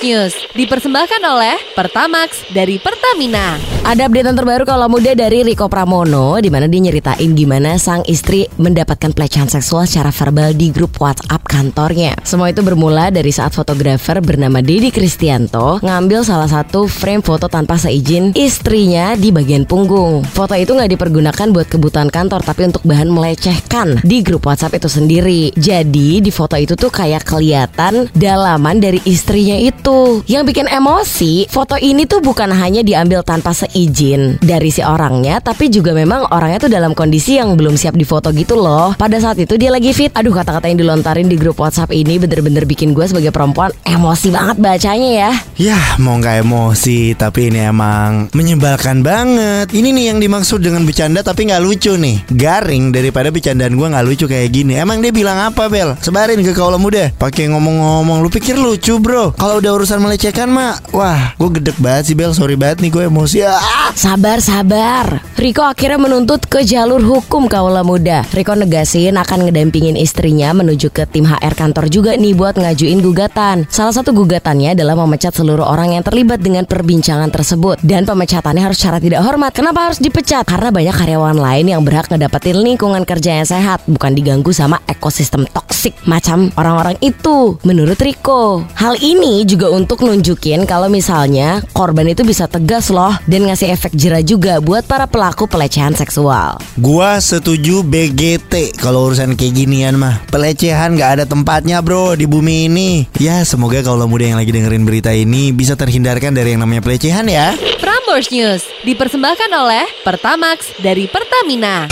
News dipersembahkan oleh Pertamax dari Pertamina. Ada update yang terbaru kalau muda dari Riko Pramono di mana dia nyeritain gimana sang istri mendapatkan pelecehan seksual secara verbal di grup WhatsApp kantornya. Semua itu bermula dari saat fotografer bernama Dedi Kristianto ngambil salah satu frame foto tanpa seizin istrinya di bagian punggung. Foto itu nggak dipergunakan buat kebutuhan kantor tapi untuk bahan melecehkan di grup WhatsApp itu sendiri. Jadi di foto itu tuh kayak kelihatan dalaman dari istrinya itu. Yang bikin emosi, foto ini tuh bukan hanya diambil tanpa seizin dari si orangnya, tapi juga memang orangnya tuh dalam kondisi yang belum siap difoto gitu loh. Pada saat itu dia lagi fit. Aduh kata-kata yang dilontarin di grup WhatsApp ini bener-bener bikin gue sebagai perempuan emosi banget bacanya ya. Ya mau nggak emosi tapi ini emang menyebalkan banget Ini nih yang dimaksud dengan bercanda tapi nggak lucu nih Garing daripada bercandaan gue nggak lucu kayak gini Emang dia bilang apa Bel? Sebarin ke kaula muda Pakai ngomong-ngomong lu pikir lucu bro Kalau udah urusan melecehkan mah Wah gue gedek banget sih Bel Sorry banget nih gue emosi ah. Sabar, sabar. Riko akhirnya menuntut ke jalur hukum kaula muda. Riko negasin akan ngedampingin istrinya menuju ke tim HR kantor juga nih buat ngajuin gugatan. Salah satu gugatannya adalah memecat seluruh orang yang terlibat dengan perbincangan tersebut. Dan pemecatannya harus secara tidak hormat. Kenapa harus dipecat? Karena banyak karyawan lain yang berhak ngedapetin lingkungan kerja yang sehat, bukan diganggu sama ekosistem toksik macam orang-orang itu. Menurut Riko, hal ini juga untuk nunjukin kalau misalnya korban itu bisa tegas loh dan ngasih efek jerah juga buat para pelaku pelecehan seksual. Gua setuju BGT kalau urusan kayak ginian mah Pelecehan gak ada tempatnya bro di bumi ini Ya semoga kalau muda yang lagi dengerin berita ini Bisa terhindarkan dari yang namanya pelecehan ya Prambors News dipersembahkan oleh Pertamax dari Pertamina.